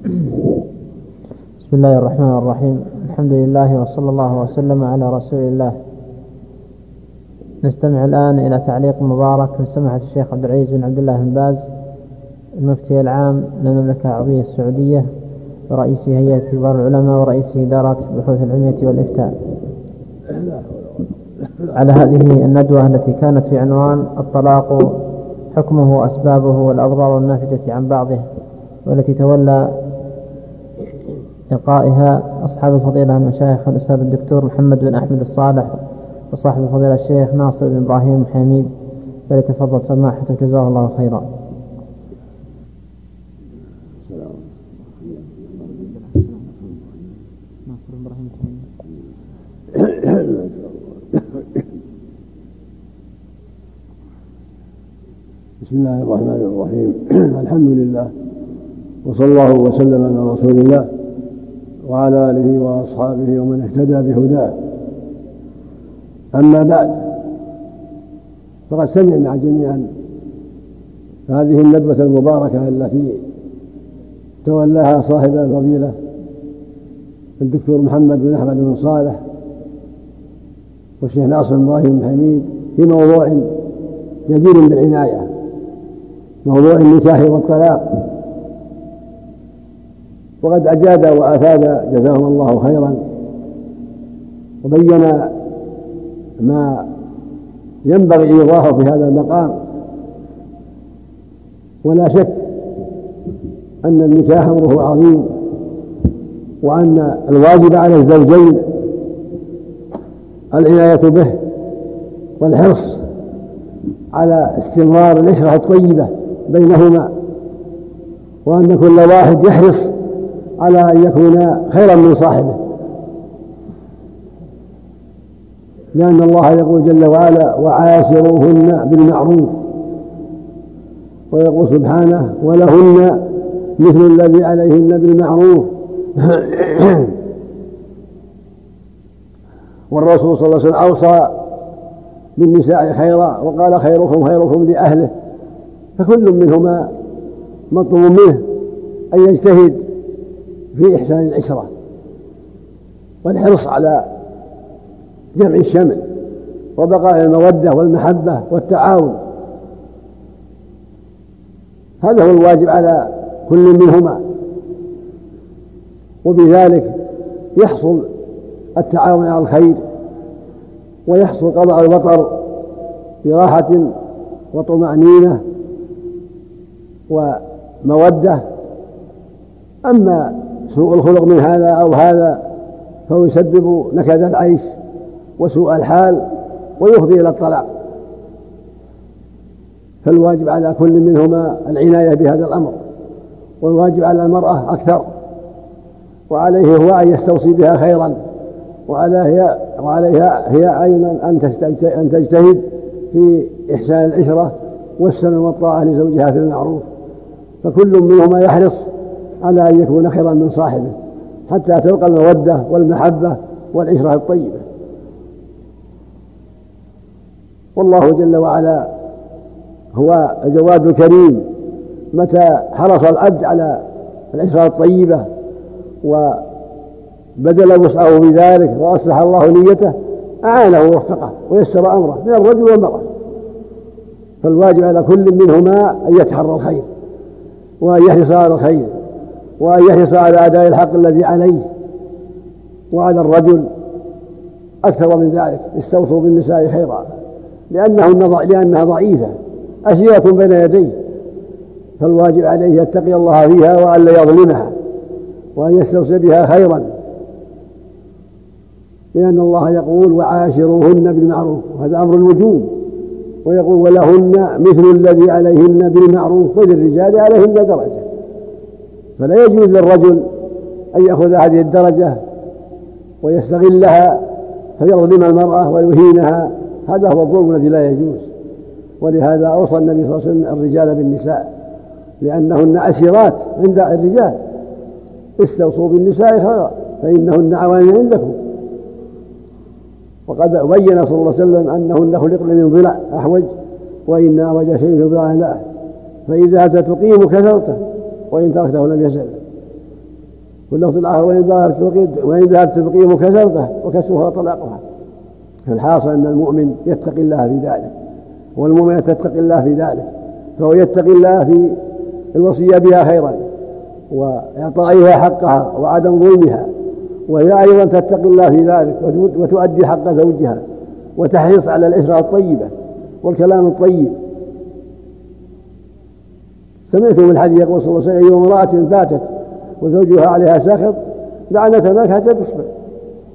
بسم الله الرحمن الرحيم الحمد لله وصلى الله وسلم على رسول الله نستمع الآن إلى تعليق مبارك من سماحة الشيخ عبد العزيز بن عبد الله بن باز المفتي العام للمملكة العربية السعودية ورئيس هيئة كبار العلماء ورئيس إدارة بحوث العلمية والإفتاء على هذه الندوة التي كانت في عنوان الطلاق حكمه وأسبابه والأضرار الناتجة عن بعضه والتي تولى لقائها أصحاب الفضيلة المشايخ الأستاذ الدكتور محمد بن أحمد الصالح وصاحب الفضيلة الشيخ ناصر بن إبراهيم حميد فليتفضل سماحته جزاه الله خيرا. بسم الله الرحمن الرحيم. الحمد لله وصلى الله وسلم على رسول الله. وعلى آله وأصحابه ومن اهتدى بهداه. أما بعد فقد سمعنا جميعا هذه الندوه المباركة التي تولاها صاحب الفضيلة الدكتور محمد بن أحمد بن صالح والشيخ ناصر بن إبراهيم بن حميد في موضوع جدير بالعناية موضوع النكاح والطلاق. وقد أجاد وأفاد جزاهم الله خيرا وبين ما ينبغي إيضاحه في هذا المقام ولا شك أن النكاح أمره عظيم وأن الواجب على الزوجين العناية به والحرص على استمرار العشرة الطيبة بينهما وأن كل واحد يحرص على أن يكون خيرا من صاحبه. لأن الله يقول جل وعلا وعاشروهن بالمعروف ويقول سبحانه ولهن مثل الذي عليهن بالمعروف والرسول صلى الله عليه وسلم أوصى بالنساء خيرا وقال خيركم خيركم لأهله فكل منهما مطلوب منه أن يجتهد في إحسان العشرة. والحرص على جمع الشمل وبقاء المودة والمحبة والتعاون. هذا هو الواجب على كل منهما. وبذلك يحصل التعاون على الخير ويحصل قضاء الوطر براحة وطمأنينة ومودة. أما سوء الخلق من هذا أو هذا فهو يسبب نكد العيش وسوء الحال ويفضي إلى الطلاق. فالواجب على كل منهما العناية بهذا الأمر والواجب على المرأة أكثر وعليه هو أن يستوصي بها خيرا وعليها وعليها هي أيضا أن تجتهد في إحسان العشرة والسمع والطاعة لزوجها في المعروف. فكل منهما يحرص على أن يكون خيرا من صاحبه حتى تبقى المودة والمحبة والعشرة الطيبة. والله جل وعلا هو الجواد الكريم متى حرص العبد على العشرة الطيبة وبذل وسعه بذلك وأصلح الله نيته أعانه ووفقه ويسر أمره من الرجل والمرأة فالواجب على كل منهما أن يتحرى الخير وأن يحرص على الخير. وأن يحرص على أداء الحق الذي عليه وعلى الرجل أكثر من ذلك استوصوا بالنساء خيرا لأنهن لأنها ضعيفة أسيرة بين يديه فالواجب عليه يتقي الله فيها وألا يظلمها وأن يستوصي بها خيرا. لأن الله يقول وعاشروهن بالمعروف وهذا أمر الوجوب ويقول ولهن مثل الذي عليهن بالمعروف وللرجال عليهن درجة. فلا يجوز للرجل أن يأخذ هذه الدرجة ويستغلها فيظلم المرأة ويهينها. هذا هو الظلم الذي لا يجوز. ولهذا أوصى النبي صلى الله عليه وسلم الرجال بالنساء لأنهن أسيرات عند الرجال. استوصوا بالنساء خيرا فإنهن عوان عندكم. وقد بين صلى الله عليه وسلم أنهن خلقن من ضلع أحوج وإن أعوج شيء في ضلع لا. فإذا تقيم كثرته وإن تركته لم يزل. واللفظ الآخر وإن ذهبت وإن ذهبت تبقيه كسرته وكسرها طلاقها. فالحاصل أن المؤمن يتقي الله في ذلك والمؤمنة تتقي الله في ذلك فهو يتقي الله في الوصية بها خيرا وإعطائها حقها وعدم ظلمها. وهي أيضا تتقي الله في ذلك وتؤدي حق زوجها وتحرص على العشرة الطيبة والكلام الطيب. سمعتم الحديث يقول صلى الله عليه وسلم أي امرأة فاتت وزوجها عليها ساخط لعنة ماك حتى تصبح.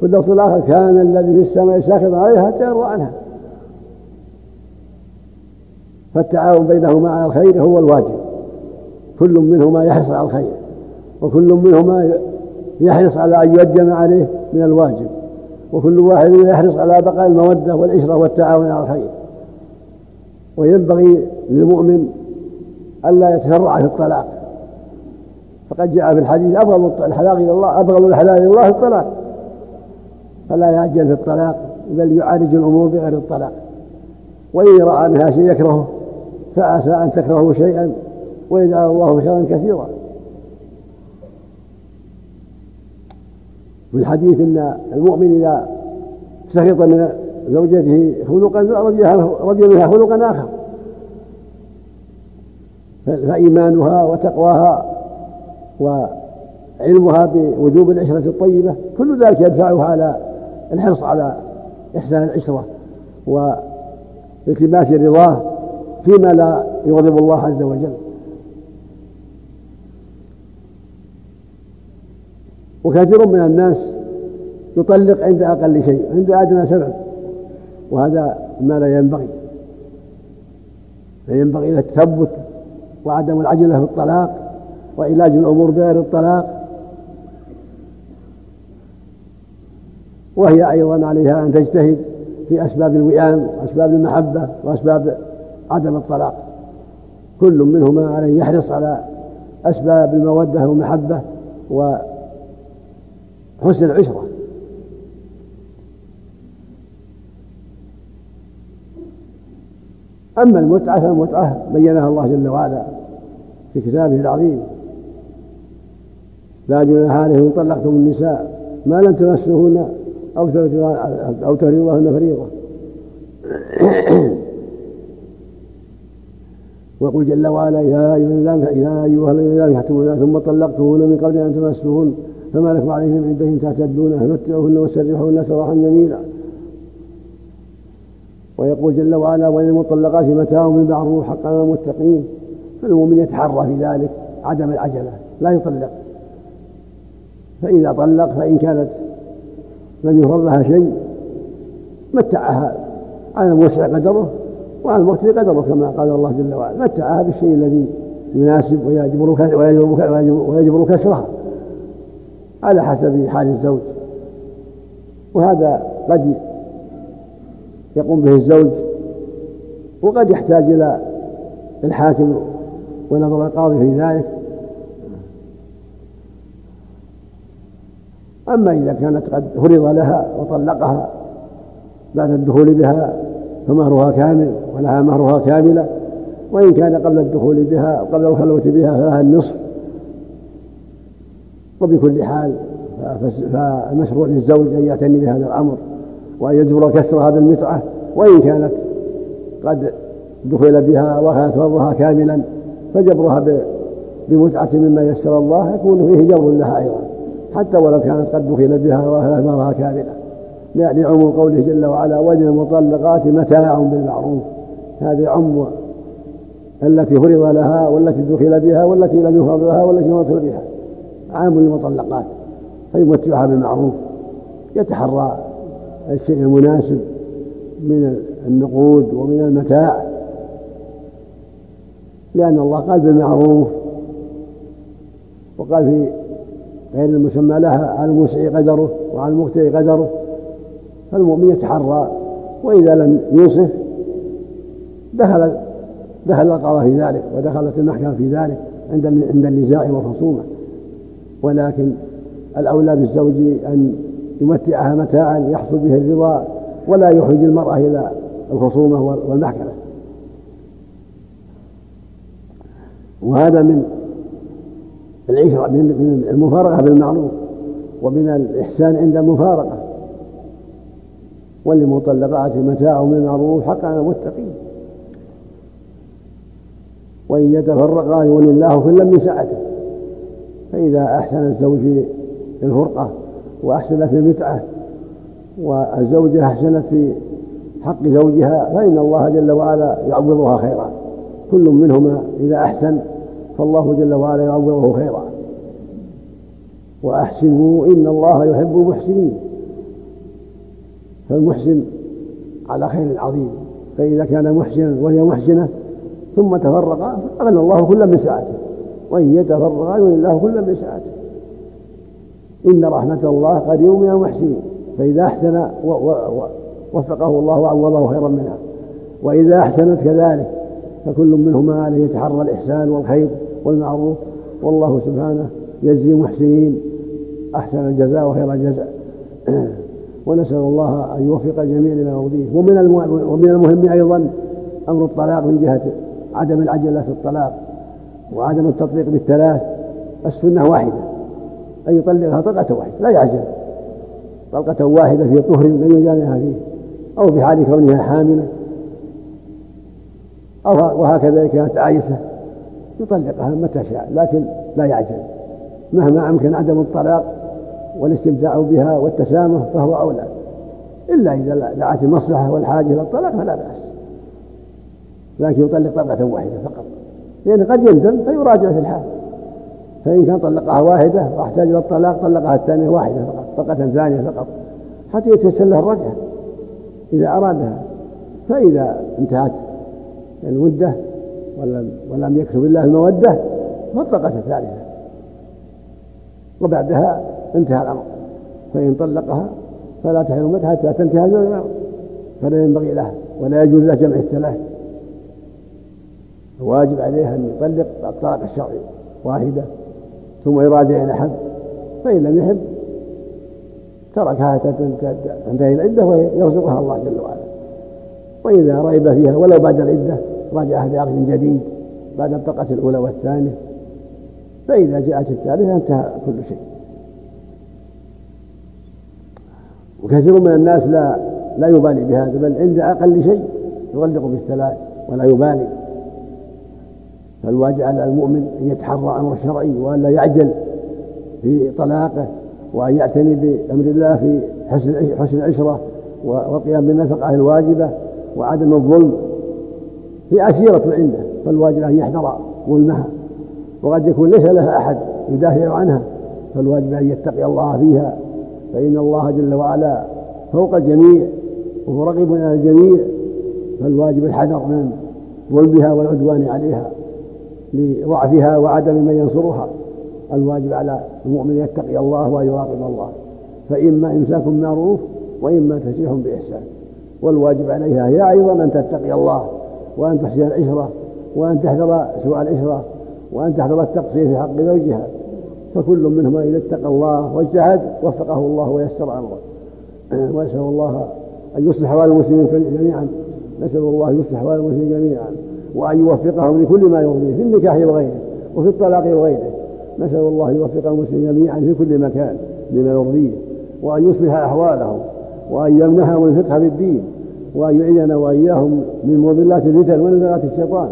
في اللفظ الآخر كان الذي في السماء ساخط عليها حتى يرضى عنها. فالتعاون بينهما على الخير هو الواجب. كل منهما يحرص على الخير وكل منهما يحرص على أن يؤدي ما عليه من الواجب وكل واحد يحرص على بقاء المودة والعشرة والتعاون على الخير. وينبغي للمؤمن ألا يتسرع في الطلاق. فقد جاء في الحديث أبغض الحلال إلى الله أبغض الحلال إلى الله الطلاق. فلا يعجل في الطلاق بل يعالج الأمور بغير الطلاق. وإن رأى منها شيء يكرهه فعسى أن تكرهوا شيئا ويجعل الله خيرا كثيرا. في الحديث إن المؤمن إذا سخط من زوجته خلقا رضي منها خلقا آخر. فإيمانها وتقواها وعلمها بوجوب العشرة الطيبة كل ذلك يدفعها على الحرص على إحسان العشرة والتماس رضاه فيما لا يغضب الله عز وجل. وكثير من الناس يطلق عند أقل شيء عند أدنى سبب وهذا ما لا ينبغي. فينبغي التثبت وعدم العجلة في الطلاق وعلاج الأمور بغير الطلاق. وهي أيضا عليها أن تجتهد في أسباب الوئام وأسباب المحبة وأسباب عدم الطلاق. كل منهما عليه يحرص على أسباب المودة والمحبة و حسن العشرة. أما المتعة فالمتعة بينها الله جل وعلا في كتابه العظيم. لا جناح عليهم إن طلقتم النساء ما لم تمسوهن أو أو تفرضوهن فريضة. ويقول جل وعلا يا أيها الذين آمنوا ثم طلقتموهن من قبل أن تمسوهن فما لكم عليهم من عدة تعتدونها متعوهن وسرحوهن سراحا جميلا. ويقول جل وعلا وللمطلقات متاع بالمعروف حقا على المتقين فالمؤمن يتحرى في ذلك عدم العجلة لا يطلق. فإذا طلق فإن كانت لم يفرض لها شيء متعها على الموسع قدره وعلى المقتل قدره كما قال الله جل وعلا متعها بالشيء الذي يناسب ويجبر ويجبر كسرها على حسب حال الزوج. وهذا قد يقوم به الزوج وقد يحتاج إلى الحاكم ونظر القاضي في ذلك. أما إذا كانت قد فرض لها وطلقها بعد الدخول بها فمهرها كامل ولها مهرها كاملة. وإن كان قبل الدخول بها قبل الخلوة بها فلها النصف. وبكل حال فالمشروع للزوج أن يعتني بهذا الأمر. وأن يجبر كسرها بالمتعة وإن كانت قد دخل بها وكانت فرضها كاملا فجبرها بمتعة مما يسر الله يكون فيه جبر لها أيضا. حتى ولو كانت قد دخل بها وكانت مرها كاملة لعموم قوله جل وعلا وللمطلقات متاع بالمعروف هذه عم التي فرض لها والتي دخل بها والتي لم يفرض لها والتي لم بها. عام للمطلقات فيمتعها بالمعروف يتحرى الشيء المناسب من النقود ومن المتاع. لأن الله قال بالمعروف وقال في غير المسمى لها على الموسع قدره وعلى المقتدي قدره. فالمؤمن يتحرى وإذا لم يوصف دخل دخل القضاء في ذلك ودخلت المحكمة في ذلك عند عند النزاع والخصومة. ولكن الأولى بالزوج أن يمتعها متاعا يحصل به الرضا ولا يحوج المرأة إلى الخصومة والمحكمة. وهذا من العشرة من المفارقة بالمعروف ومن الإحسان عند المفارقة. وللمطلقات متاع بالمعروف حقا على المتقين. وإن يتفرقا يغني الله كلا من سعته فإذا أحسن الزوج في الفرقة وأحسن في المتعة والزوجة أحسنت في حق زوجها فإن الله جل وعلا يعوضها خيرا. كل منهما إذا أحسن فالله جل وعلا يعوضه خيرا. وأحسنوا إن الله يحب المحسنين. فالمحسن على خير عظيم. فإذا كان محسنا وهي محسنة ثم تفرقا أغنى الله كل من سعته. وإن يتفرقا يغني الله كل من سعته. إن رحمة الله قريب من المحسنين فإذا أحسن وفقه الله وعوضه خيرا منها. وإذا أحسنت كذلك فكل منهما عليه يتحرى الإحسان والخير والمعروف. والله سبحانه يجزي المحسنين. أحسن الجزاء وخير الجزاء. ونسأل الله أن يوفق الجميع لما يرضيه. ومن ومن المهم أيضا أمر الطلاق من جهة عدم العجلة في الطلاق وعدم التطليق بالثلاث. السنة واحدة. أن يطلقها طلقة واحدة لا يعجل. طلقة واحدة في طهر لم يجامعها فيه أو في حال كونها حاملة. أو وهكذا كانت عايسة يطلقها متى شاء لكن لا يعجل. مهما أمكن عدم الطلاق والاستمتاع بها والتسامح فهو أولى. إلا إذا دعت المصلحة والحاجة إلى الطلاق فلا بأس. لكن يطلق طلقة واحدة فقط. لأن قد يندم فيراجع في الحال. فإن كان طلقها واحدة واحتاج إلى الطلاق طلقها الثانية واحدة فقط طلقة ثانية فقط حتى يتيسر له الرجعة إذا أرادها. فإذا انتهت المدة ولم ولم يكتب الله المودة فالطلقة الثالثة وبعدها انتهى الأمر. فإن طلقها فلا تحل حتى تنتهي الأمر. فلا ينبغي له ولا يجوز له جمع الثلاث. الواجب عليه أن يطلق الطلاق الشرعي واحدة ثم يراجع إن أحب فإن لم يحب تركها تنتهي العدة ويرزقها الله جل وعلا. وإذا رغب فيها ولو بعد العدة راجعها بعقد جديد بعد الطلقة الأولى والثانية فإذا جاءت الثالثة انتهى كل شيء. وكثير من الناس لا لا يبالي بهذا بل عند أقل شيء يغلق بالثلاث ولا يبالي. فالواجب على المؤمن أن يتحرى أمر الشرعي وأن لا يعجل في طلاقه وأن يعتني بأمر الله في حسن حسن العشرة والقيام بالنفقة الواجبة وعدم الظلم هي عسيرة عنده فالواجب أن يحذر ظلمها. وقد يكون ليس لها أحد يدافع عنها. فالواجب أن يتقي الله فيها. فإن الله جل وعلا فوق الجميع وهو رقيب على الجميع. فالواجب الحذر من ظلمها والعدوان عليها. لضعفها وعدم من ينصرها. الواجب على المؤمن يتقي الله يراقب الله. فإما إمساك معروف وإما تسريح بإحسان. والواجب عليها هي أيضا أن تتقي الله وأن تحسن العشرة وأن تحذر سوء العشرة وأن تحذر التقصير في حق زوجها. فكل منهما إذا اتقى الله واجتهد وفقه الله ويسر أمره. وأسأل الله أن يصلح أحوال المسلمين جميعا. نسأل الله أن يصلح أحوال المسلمين جميعا. وأن يوفقهم لكل ما يرضيه في النكاح وغيره وفي الطلاق وغيره. نسأل الله أن يوفق المسلمين جميعا في كل مكان لما يرضيه وأن يصلح أحوالهم وأن يمنحهم الفقه في الدين وأن يعيننا وإياهم من مضلات الفتن ونزغات الشيطان.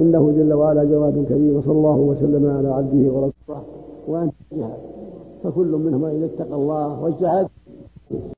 إنه جل وعلا جواد كريم وصلى الله وسلم على عبده ورسوله. وأن فكل منهما إذا اتقى الله واجتهد.